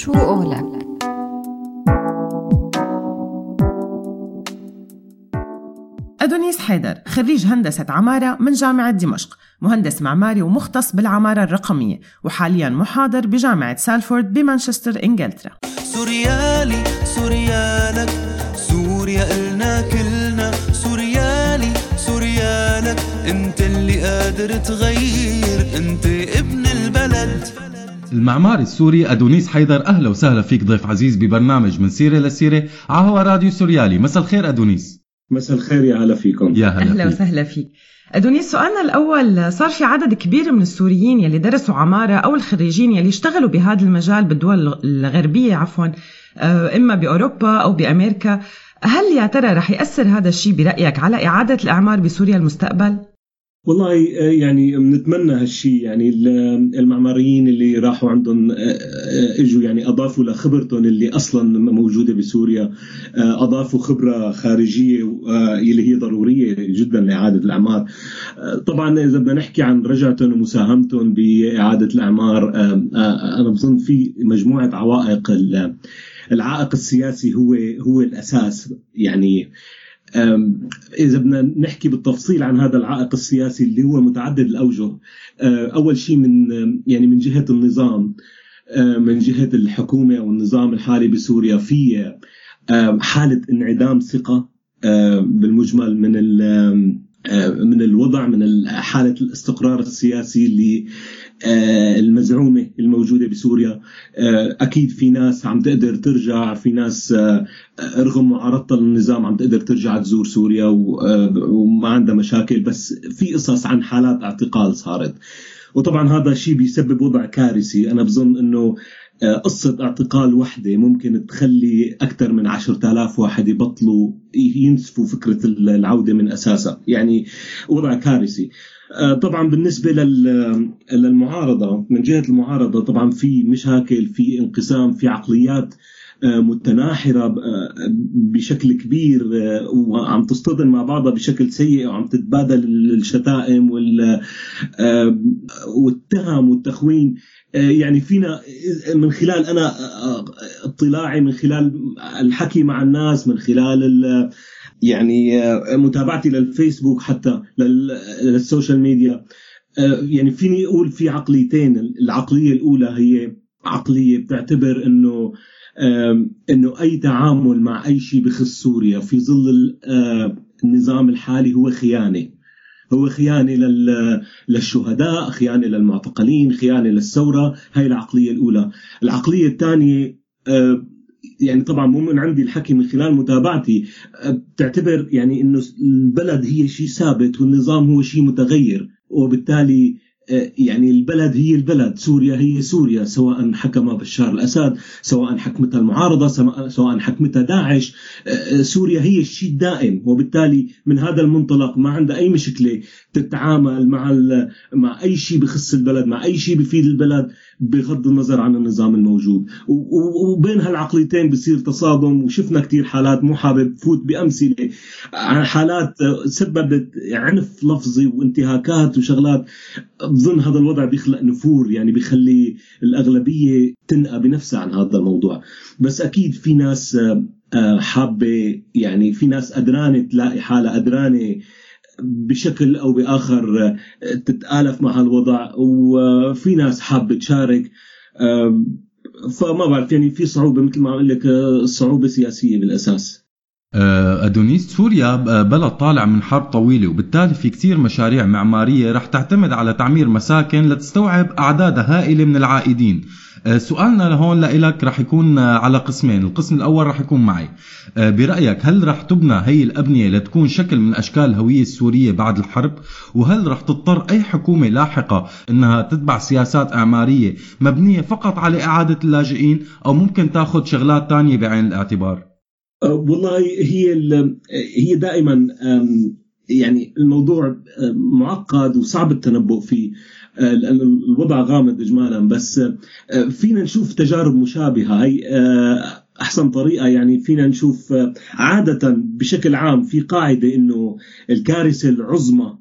شو قولك؟ أدونيس حيدر خريج هندسة عمارة من جامعة دمشق. مهندس معماري ومختص بالعمارة الرقمية وحاليا محاضر بجامعة سالفورد بمانشستر إنجلترا. سوريالي سوريالك سوريا إلنا كلنا. سوريالي سوريالك أنت اللي قادر تغير. أنت ابن البلد. المعماري السوري أدونيس حيدر أهلا وسهلا فيك ضيف عزيز ببرنامج من سيرة لسيرة على هوا راديو سوريالي. مساء الخير أدونيس. مساء الخير يا هلا فيكم. يا هلا أهلا فيك. وسهلا فيك. أدونيس سؤالنا الأول صار في عدد كبير من السوريين يلي درسوا عمارة أو الخريجين يلي اشتغلوا بهذا المجال بالدول الغربية عفوا آه، إما بأوروبا أو بأمريكا. هل يا ترى رح يأثر هذا الشيء برأيك على إعادة الأعمار بسوريا المستقبل؟ والله آه، يعني بنتمنى هالشيء يعني ال- المعماريين اللي راحوا عندهم آه، آه، إجوا يعني أضافوا لخبرتهم اللي أصلا موجودة بسوريا أضافوا خبرة خارجية اللي هي ضرورية جدا لإعادة الأعمار. طبعا إذا بدنا نحكي عن رجعتهم ومساهمتهم بإعادة الأعمار أنا بظن في مجموعة عوائق ال- العائق السياسي هو هو الأساس. يعني إذا بدنا نحكي بالتفصيل عن هذا العائق السياسي اللي هو متعدد الأوجه أه، أول شيء من يعني من جهة النظام أه، من جهة الحكومة أو النظام الحالي بسوريا في أه، حالة انعدام ثقة بالمجمل من من الوضع من حالة الاستقرار السياسي اللي آه، المزعومة الموجودة بسوريا. آه، أكيد في ناس عم تقدر ترجع في ناس آه، رغم معارضتها للنظام عم تقدر ترجع تزور سوريا وما عندها مشاكل بس في قصص عن حالات اعتقال صارت. وطبعا هذا الشيء بيسبب وضع كارثي. أنا بظن آه، قصة اعتقال وحدة ممكن تخلي أكثر من عشرة آلاف واحد يبطلوا ينسفوا فكرة العودة من أساسها. يعني وضع كارثي. آه، طبعا بالنسبة لل- للمعارضة من جهة المعارضة طبعا في مشاكل في انقسام في عقليات آه، متناحرة آه، بشكل كبير آه، وعم تصطدم مع بعضها بشكل سيء وعم تتبادل الشتائم آه، والتهم والتخوين آه، يعني فينا من خلال أنا آه، اطلاعي من خلال الحكي مع الناس من خلال ال- يعني آه، متابعتي للفيسبوك حتى لل- للسوشيال ميديا. آه، يعني فيني أقول في عقليتين العقلية الأولى هي عقلية بتعتبر إنه إنه أي تعامل مع أي شيء بخص سوريا في ظل ال- آه، النظام الحالي هو خيانة. هو خيانة لل- للشهداء خيانة للمعتقلين خيانة للثورة. هاي العقلية الأولى. العقلية الثانية آه، يعني طبعا مو من عندي الحكي من خلال متابعتي آه، بتعتبر يعني إنه البلد هي شيء ثابت والنظام هو شيء متغير وبالتالي يعني البلد هي البلد سوريا هي سوريا سواء حكم بشار الأسد سواء حكمتها المعارضة سواء- حكمتها داعش آه، سوريا هي الشيء الدائم. وبالتالي من هذا المنطلق ما عندها أي مشكلة تتعامل مع مع أي شيء بخص البلد مع أي شيء بفيد البلد. بغض النظر عن النظام الموجود. وبين هالعقليتين بصير تصادم وشفنا كتير حالات مو حابب فوت بأمثلة. عن حالات آه، سببت عنف لفظي وانتهاكات وشغلات. بظن هذا الوضع بيخلق نفور يعني بيخلي الأغلبية تنأى بنفسها عن هذا الموضوع. بس أكيد في ناس آه، آه، حابة يعني في ناس قدرانة تلاقي حالها قدرانة بشكل أو بآخر آه، تتآلف مع هالوضع وفي ناس حابة تشارك فما بعرف يعني في صعوبة مثل ما أقول لك آه، صعوبة سياسية آه، أدونيس. سوريا ب- بلد طالع من حرب طويلة وبالتالي في كتير مشاريع معمارية رح تعتمد على تعمير مساكن لتستوعب أعداد هائلة من العائدين. آه، سؤالنا لهون لإلك رح يكون آه، على قسمين. القسم الأول رح يكون معي. آه، برأيك هل رح تبنى هي الأبنية لتكون شكل من أشكال الهوية السورية بعد الحرب؟ وهل رح تضطر أي حكومة لاحقة أنها تتبع سياسات إعمارية مبنية فقط على إعادة اللاجئين أو ممكن تأخذ شغلات تانية بعين الاعتبار؟ والله هي هي دائما يعني الموضوع معقد وصعب التنبؤ فيه. أه، لأن الوضع غامض إجمالا. بس أه، فينا نشوف تجارب مشابهة. هي أه، أحسن طريقة يعني فينا نشوف عادة بشكل عام في قاعدة إنه الكارثة العظمى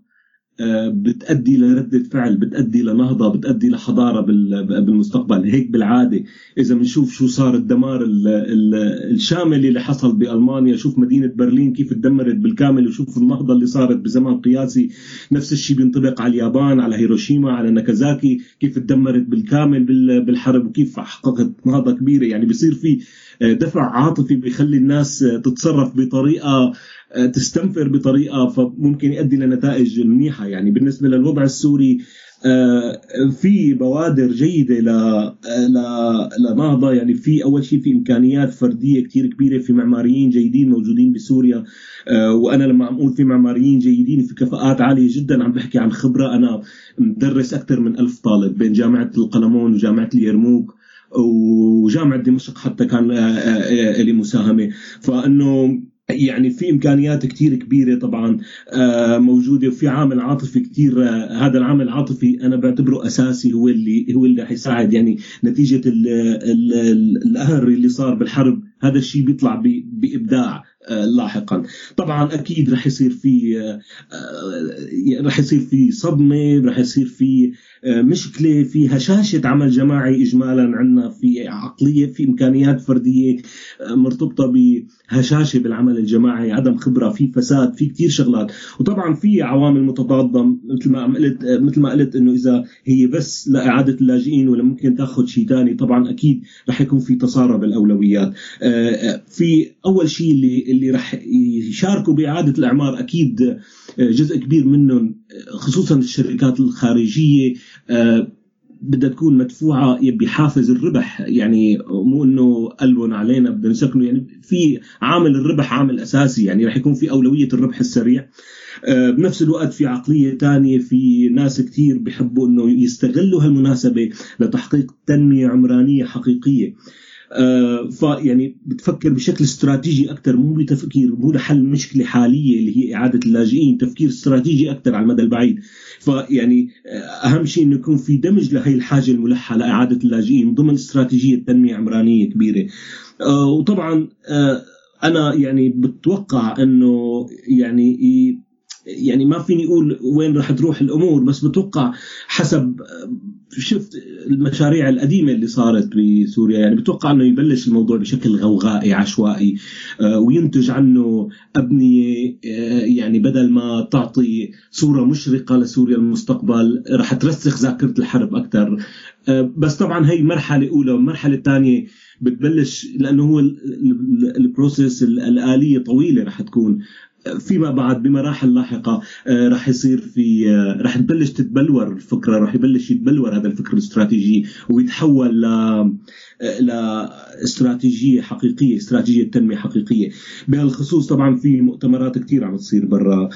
بتأدي لردة فعل بتأدي لنهضة بتأدي لحضارة بالمستقبل. هيك بالعادة إذا بنشوف شو صار الدمار الشامل اللي حصل بألمانيا شوف مدينة برلين كيف تدمرت بالكامل وشوف النهضة اللي صارت بزمن قياسي نفس الشيء بينطبق على اليابان على هيروشيما على ناكازاكي كيف تدمرت بالكامل بالحرب وكيف حققت نهضة كبيرة. يعني بيصير في دفع عاطفي بيخلي الناس تتصرف بطريقة تستنفر بطريقة فممكن يؤدي لنتائج منيحة. يعني بالنسبة للوضع السوري آه، في بوادر جيدة لنهضه يعني في أول شيء في إمكانيات فردية كثير كبيرة في معماريين جيدين موجودين بسوريا. آه، وأنا لما عم أقول في معماريين جيدين في كفاءات عالية جدا عم بحكي عن خبرة. أنا مدرس أكثر من ألف طالب بين جامعة القلمون وجامعة اليرموك. وجامعة دمشق حتى كان آه، لي مساهمة. فإنه يعني في إمكانيات كثير كبيرة طبعا آه، موجودة وفي عامل عاطفي كثير آه، هذا العامل العاطفي أنا بعتبره أساسي هو اللي هو اللي حيساعد يعني نتيجة القهر اللي صار بالحرب هذا الشيء بيطلع بإبداع آه، لاحقا. طبعا أكيد رح يصير في رح يصير في صدمة رح يصير في مشكلة في هشاشه عمل جماعي اجمالا عندنا في عقلية في إمكانيات فردية مرتبطة بهشاشة بالعمل الجماعي عدم خبرة في فساد في كثير شغلات. وطبعا في عوامل متضادة مثل ما قلت مثل ما قلت إنه إذا هي بس لإعادة اللاجئين ولا ممكن تأخذ شيء ثاني طبعا أكيد رح يكون في تسارع بالاولويات في أول شيء اللي اللي رح يشاركوا بإعادة الإعمار أكيد جزء كبير منهم خصوصا الشركات الخارجية بدها تكون مدفوعة بحافز الربح. يعني مو إنه قلبهم علينا بدنا نسكنه يعني في عامل الربح عامل أساسي. يعني رح يكون في أولوية الربح السريع. آه، بنفس الوقت في عقلية ثانية في ناس كثير بيحبوا إنه يستغلوا هالمناسبة لتحقيق تنمية عمرانية حقيقية. فيعني بتفكر بشكل استراتيجي أكثر مو بتفكير مو لحل مشكلة حالية اللي هي إعادة اللاجئين تفكير استراتيجي أكثر على المدى البعيد. فيعني آه، أهم شيء إنه يكون في دمج لهي الحاجة الملحة لإعادة اللاجئين ضمن استراتيجية تنمية عمرانية كبيرة. آه، وطبعا أنا يعني بتوقع إنه يعني يعني ما فيني أقول وين راح تروح الأمور بس بتوقع حسب شفت المشاريع القديمة اللي صارت بسوريا يعني بتوقع إنه يبلش الموضوع بشكل غوغائي عشوائي آه، وينتج عنه أبنية آه، يعني بدل ما تعطي صورة مشرقة لسوريا المستقبل راح ترسخ ذاكرة الحرب أكثر آه، بس طبعا هي مرحلة أولى والمرحلة الثانية بتبلش لأنه هو البروسيس الآلية طويلة رح تكون. فيما بعد بمراحل لاحقة آه، رح يصير في آه، رح تبلش تتبلور الفكرة رح يبلش يتبلور هذا الفكر الاستراتيجي ويتحول ل آه، لاستراتيجية حقيقية استراتيجية تنمية حقيقية. بهالخصوص طبعا في مؤتمرات كثير عم تصير برا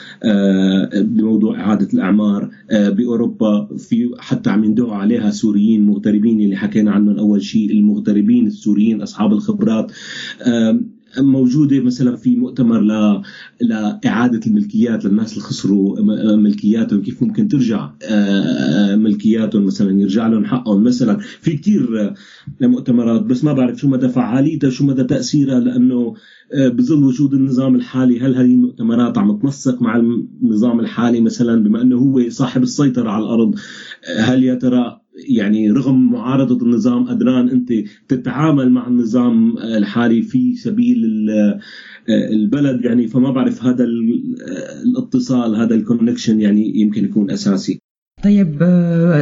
بموضوع إعادة الأعمار بأوروبا في حتى عم يندعوا عليها سوريين مغتربين اللي حكينا عنهم أول شيء المغتربين السوريين أصحاب الخبرات. موجودة مثلا في مؤتمر ل... لإعادة الملكيات للناس اللي خسروا ملكياتهم كيف ممكن ترجع آه، ملكياتهم مثلا يرجع لهم حقهم مثلا. في كثير مؤتمرات بس ما بعرف شو مدى فعاليتها شو مدى تأثيرها لأنه آه، بظل وجود النظام الحالي. هل هذه المؤتمرات عم تنسق مع النظام الحالي مثلا بما إنه هو صاحب السيطرة على الأرض؟ آه، هل يا ترى يعني رغم معارضة النظام قدران أنت تتعامل مع النظام الحالي في سبيل البلد يعني فما بعرف هذا الاتصال هذا الكونكشن يعني يمكن يكون أساسي. طيب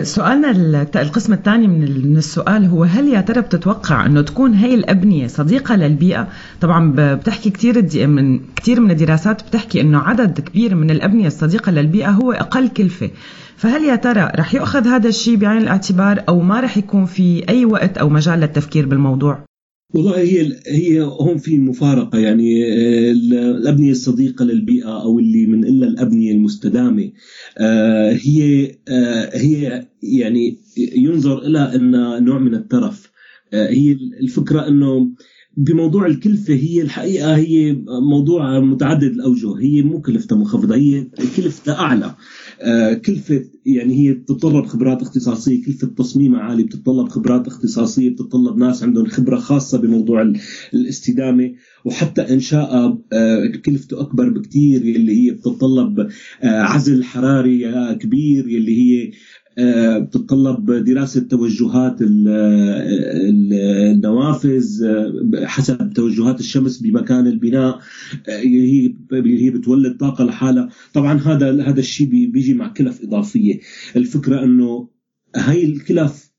سؤالنا القسم الثاني من السؤال هو هل يا ترى بتتوقع إنه تكون هي الأبنية صديقة للبيئة؟ طبعا بتحكي كثير من كثير من الدراسات بتحكي إنه عدد كبير من الأبنية الصديقة للبيئة هو أقل كلفة، فهل يا ترى رح يؤخذ هذا الشيء بعين الاعتبار أو ما رح يكون في أي وقت أو مجال للتفكير بالموضوع؟ والله هي هي هون في مفارقة يعني آه، الأبنية الصديقة للبيئة أو اللي إلا الأبنية المستدامة آه، هي آه، هي يعني ينظر إلى أن نوع من الترف هي الفكرة أنه بموضوع الكلفة هي الحقيقة هي موضوع متعدد الأوجه هي مو كلفتها منخفضة هي كلفتها أعلى. كلفه يعني هي بتتطلب خبرات اختصاصية كلفه تصميمها عالي بتتطلب خبرات اختصاصية بتتطلب ناس عندهم خبرة خاصة بموضوع الاستدامة وحتى انشائها كلفته أكبر بكثير اللي هي بتتطلب عزل حراري كبير اللي هي آه، بتتطلب دراسة توجهات النوافذ آه، حسب توجهات الشمس بمكان البناء آه، هي هي بتولد طاقة لحالها. طبعا هذا هذا الشيء بيجي مع كلف إضافية. الفكرة أنه هاي الكلف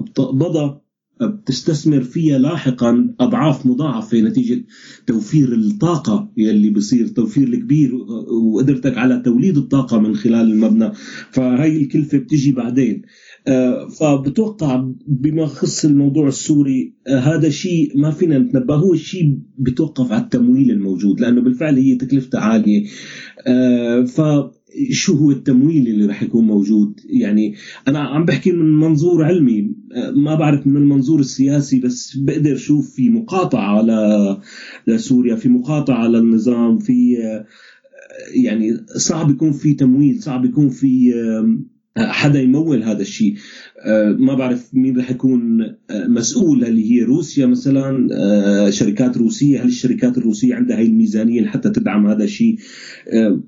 بتقبضها بتستثمر فيها لاحقا أضعاف مضاعفة نتيجه توفير الطاقة يلي بصير توفير الكبير وقدرتك على توليد الطاقة من خلال المبنى. فهي الكلفة بتجي بعدين. فبتوقع بما يخص الموضوع السوري آه، هذا شيء ما فينا نتنبأ هو الشيء بتوقف على التمويل الموجود لأنه بالفعل هي تكلفته عالية. آه، ف شو هو التمويل اللي راح يكون موجود؟ يعني أنا عم بحكي من منظور علمي ما بعرف من المنظور السياسي بس بقدر أشوف في مقاطعة على لسوريا في مقاطعة على النظام في يعني صعب يكون في تمويل صعب يكون في حدا يمول هذا الشيء. آه، ما بعرف مين رح يكون آه، مسؤول. هل هي روسيا مثلا؟ آه، شركات روسية. هل الشركات الروسية عندها هي الميزانية لحتى تدعم هذا الشيء؟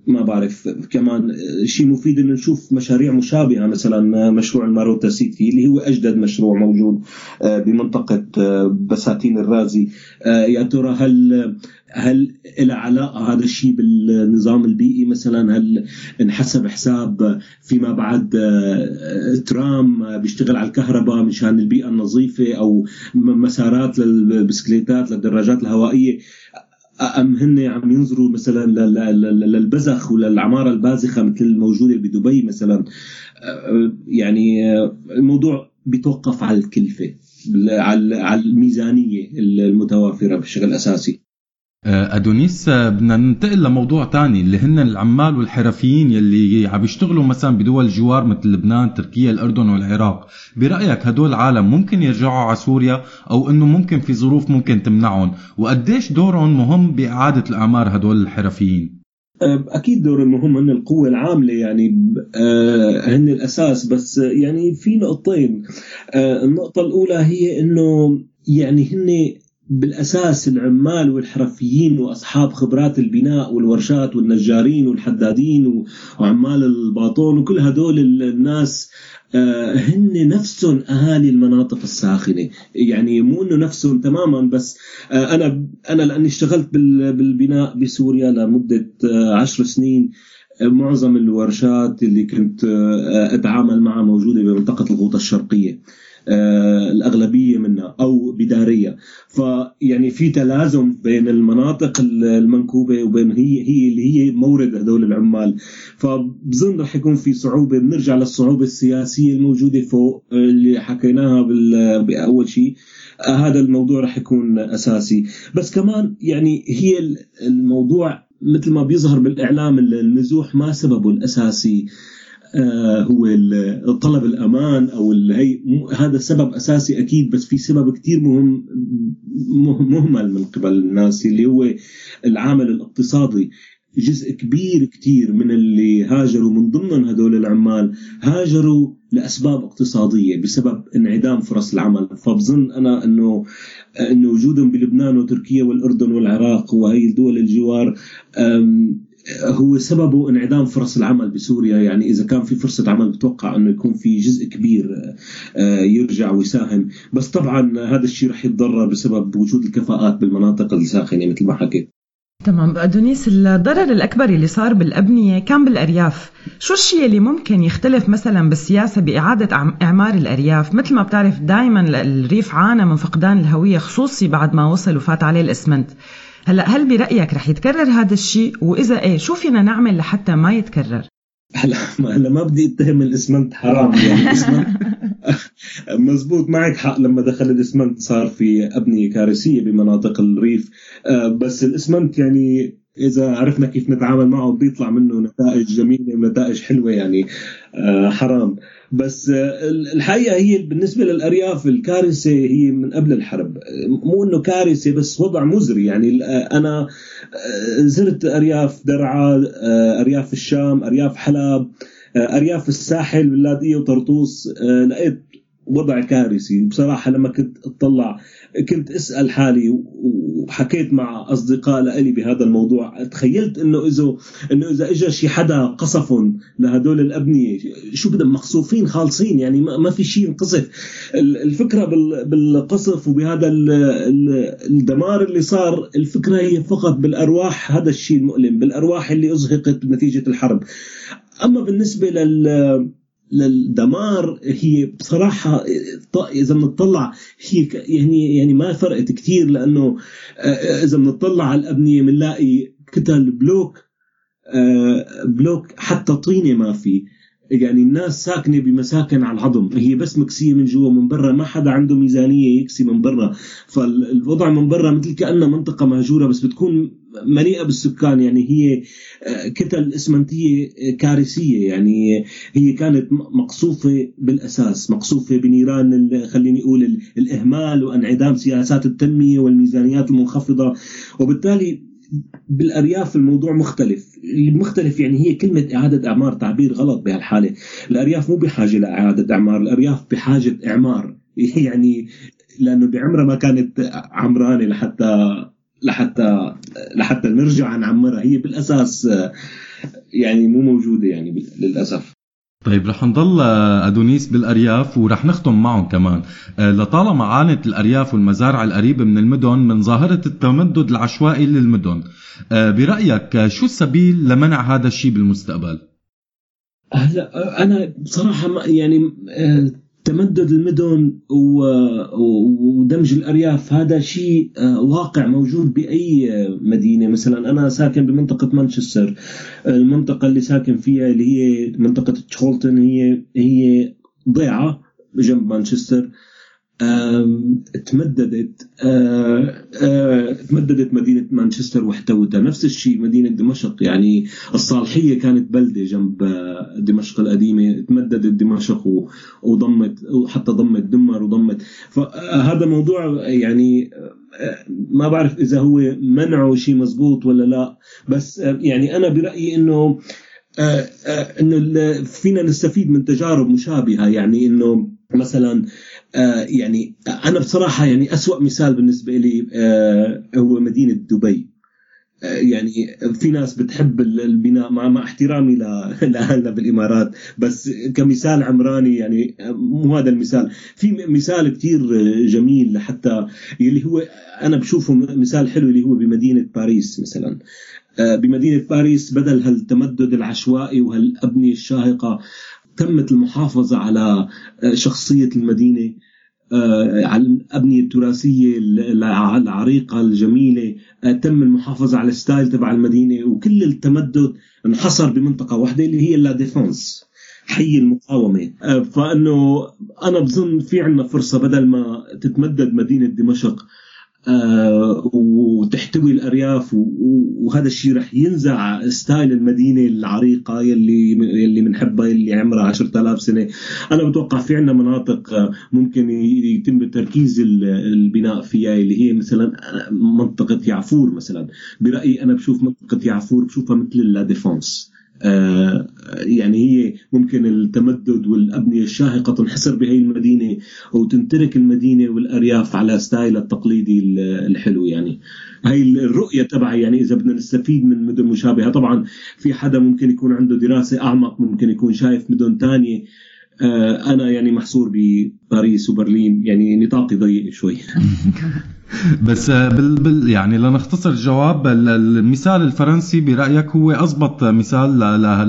ما بعرف. كمان شيء مفيد إنه نشوف مشاريع مشابهة. مثلا مشروع الماروتا سيتي اللي هو أجدد مشروع موجود بمنطقة بساتين الرازي. يا ترى هل هل إلى علاقة هذا الشيء بالنظام البيئي مثلا؟ هل انحسب حساب فيما بعد ترام بيشتغل على الكهرباء مشان البيئة النظيفة أو مسارات للبسكليتات للدراجات الهوائية؟ أم هن عم ينظروا مثلا للبزخ وللعمارة البازخة مثل الموجودة بدبي مثلا؟ يعني الموضوع بيتوقف على الكلفة على الميزانية المتوافرة بشكل أساسي. آه، أدونيس آه، بدنا ننتقل لموضوع تاني اللي هن العمال والحرفيين يلي عم يشتغلوا مثلا بدول جوار مثل لبنان، تركيا، الأردن والعراق، برأيك هدول العالم ممكن يرجعوا على سوريا أو إنه ممكن في ظروف ممكن تمنعهم، وقديش دورهم مهم بإعادة الأعمار هدول الحرفيين؟ آه، أكيد دورهم مهم هن القوة العاملة يعني هن الأساس. بس يعني في نقطتين. النقطة الأولى هي إنه يعني هن بالأساس العمال والحرفيين وأصحاب خبرات البناء والورشات والنجارين والحدادين وعمال الباطون وكل هدول الناس آه، هن نفسهم أهالي المناطق الساخنة. يعني مو إنه نفسهم تماما بس آه، أنا أنا لأني اشتغلت بالبناء بسوريا لمدة آه، عشر سنين معظم الورشات اللي كنت أتعامل معها موجودة بمنطقة الغوطة الشرقية. الأغلبية منها أو بدارية. فيعني في تلازم بين المناطق المنكوبة وبين هي هي اللي هي مورد هذول العمال. فبظن رح يكون في صعوبة. بنرجع للصعوبة السياسية الموجودة فوق اللي حكيناها بأول شيء آه، هذا الموضوع رح يكون أساسي. بس كمان يعني هي الموضوع مثل ما بيظهر بالإعلام النزوح ما سببه الأساسي. آه، هو طلب الأمان أو هي هذا سبب أساسي أكيد بس في سبب كثير مهم مهمل من قبل الناس اللي هو العامل الاقتصادي. جزء كبير كثير من اللي هاجروا من ضمن هذول العمال هاجروا لأسباب اقتصادية بسبب انعدام فرص العمل. فبظن أنا إنه إنه وجودهم بلبنان وتركيا والأردن والعراق وهي الدول الجوار هو سببه انعدام فرص العمل بسوريا. يعني إذا كان في فرصة عمل بتوقع إنه يكون في جزء كبير آه، يرجع ويساهم. بس طبعا هذا الشيء رح يتضرر بسبب وجود الكفاءات بالمناطق الساخنة مثل ما حكيت. تمام. أدونيس الضرر الأكبر اللي صار بالأبنية كان بالأرياف. شو الشيء اللي ممكن يختلف مثلا بالسياسة بإعادة إعمار الأرياف؟ مثل ما بتعرف دائما الريف عانى من فقدان الهوية خصوصي بعد ما وصل وفات عليه الإسمنت. هلا هل برأيك رح يتكرر هذا الشيء؟ وإذا إيه شو فينا نعمل لحتى ما يتكرر؟ هلا هلا ما بدي اتهم الاسمنت حرام يعني. الاسمنت مزبوط معك حق. لما دخل الاسمنت صار في أبنية كارثية بمناطق الريف. آه، بس الاسمنت يعني إذا عرفنا كيف نتعامل معه بيطلع منه نتائج جميلة ونتائج حلوة يعني آه حرام. بس آه الحقيقة هي بالنسبة للأرياف الكارثة هي من قبل الحرب. مو إنه كارثة بس وضع مزري يعني أنا زرت أرياف درعا أرياف الشام أرياف حلب أرياف الساحل بلادية وطرطوس لقيت وضع كارثي. بصراحة لما كنت أطلع كنت أسأل حالي وحكيت مع أصدقاء لي بهذا الموضوع. تخيلت إنه إذا إنه إذا إجا شي حدا قصفهم لهدول الأبنية شو بدهم مقصوفين خالصين يعني ما في شيء انقصف الفكرة بالقصف وبهذا الدمار اللي صار الفكرة هي فقط بالأرواح. هذا الشيء المؤلم بالأرواح اللي أزهقت نتيجة الحرب. أما بالنسبة لل للدمار هي بصراحة إذا بنطلع هي يعني يعني ما فرقت كثير لأنه إذا بنطلع على الأبنية بنلاقي كتل بلوك بلوك حتى طينة ما في. يعني الناس ساكنة بمساكن على العظم. هي بس مكسية من جوا من برا. ما حدا عنده ميزانية يكسي من برا. فالوضع من برا مثل كأنها منطقة مهجورة بس بتكون مليئة بالسكان. يعني هي آه، كتل إسمنتية كارثية. يعني هي كانت مقصوفة بالأساس. مقصوفة بنيران خليني أقول الإهمال وانعدام سياسات التنمية والميزانيات المنخفضة. وبالتالي بالأرياف الموضوع مختلف. المختلف يعني هي كلمة إعادة إعمار تعبير غلط بهالحالة. الأرياف مو بحاجة لاعاده إعمار الأرياف بحاجة إعمار. يعني لأنه بعمرها ما كانت عمرانة لحتى لحتى لحتى نرجع نعمرها. هي بالأساس يعني مو موجودة يعني للأسف. طيب رح نضل أدونيس بالأرياف ورح نختم معهم كمان. آه، لطالما عانت الأرياف والمزارع القريبة من المدن من ظاهرة التمدد العشوائي للمدن آه، برأيك شو السبيل لمنع هذا الشيء بالمستقبل؟ هلا أنا بصراحة يعني آه، تمدد المدن ودمج الأرياف هذا شيء آه، واقع موجود بأي مدينة. مثلا أنا ساكن بمنطقة مانشستر. المنطقة اللي ساكن فيها اللي هي منطقة تشولتون هي هي ضيعة جنب مانشستر. تمددت تمددت مدينة مانشستر واحتوتها نفس الشيء مدينة دمشق يعني الصالحية كانت بلدة جنب دمشق القديمة. تمددت دمشق وضمت وحتى ضمت دمر وضمت. فهذا موضوع يعني ما بعرف إذا هو منعه شيء مزبوط ولا لا. بس يعني أنا برأيي إنه إنه فينا نستفيد من تجارب مشابهة. يعني إنه مثلا يعني أنا بصراحة يعني أسوأ مثال بالنسبة لي آه، هو مدينة دبي. آه، يعني في ناس بتحب البناء مع مع احترامي لاهلنا بالامارات بس كمثال عمراني يعني مو هذا المثال. في مثال كثير جميل لحتى اللي هو أنا بشوفه مثال حلو اللي هو بمدينة باريس مثلا. بمدينة باريس بدل هالتمدد العشوائي وهالأبنية الشاهقة تمت المحافظة على آه، شخصية المدينة آه، على الأبنية التراثية العريقة الجميلة آه، تم المحافظة على الستايل تبع المدينة وكل التمدد انحصر بمنطقة واحدة اللي هي La Défense حي المقاومة. فأنه أنا بظن في عنا فرصة بدل ما تتمدد مدينة دمشق وتحتوي الأرياف وهذا الشيء رح ينزع style المدينة العريقة يلي يلي بنحبها يلي عمرها 10000 سنة. أنا بتوقع في عندنا مناطق آه، ممكن يتم تركيز البناء فيها اللي هي مثلا منطقة يعفور مثلا. برأيي أنا بشوف منطقة يعفور بشوفها مثل La Défense. آه، يعني هي ممكن التمدد والأبنية الشاهقة تنحصر بهي المدينة وتنترك المدينة والأرياف على style التقليدي الحلو. يعني هاي الرؤية تبعي يعني إذا بدنا نستفيد من مدن مشابهة. طبعا في حدا ممكن يكون عنده دراسة أعمق ممكن يكون شايف مدن تانية. آه، أنا يعني محصور بباريس وبرلين يعني نطاقي ضيق شوي. بس بال, بال يعني لنختصر الجواب المثال الفرنسي برأيك هو اضبط مثال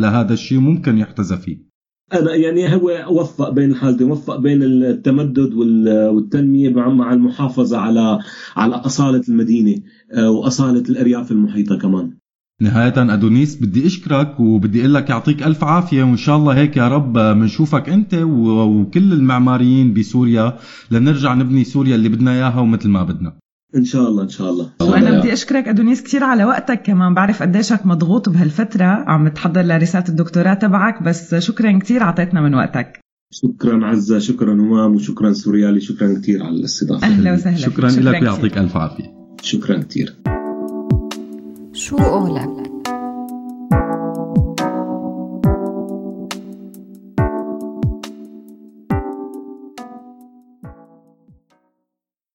لهذا الشيء ممكن يحتذى فيه. أنا يعني هو وفق بين الحالتين وفق بين التمدد والتنمية مع المحافظة على على أصالة المدينة آه، وأصالة الأرياف المحيطة كمان. نهاية أدونيس بدي أشكرك وبدي أقول لك يعطيك ألف عافية وإن شاء الله هيك يا رب بنشوفك أنت وكل المعماريين بسوريا لنرجع نبني سوريا اللي بدنا إياها ومثل ما بدنا. إن شاء الله إن شاء الله. وأنا بدي أشكرك أدونيس كثير على وقتك كمان بعرف قديشك مضغوط بهالفترة عم تحضر لرسالة الدكتوراه تبعك بس شكرا كثير اعطيتنا من وقتك. شكرا عزة شكرا همام وشكرا سوريالي شكرا كثير على الاستضافة. أهلا وسهلا. شكرا, شكرا لك يعطيك ألف عافية. شكرا كثير شو قولك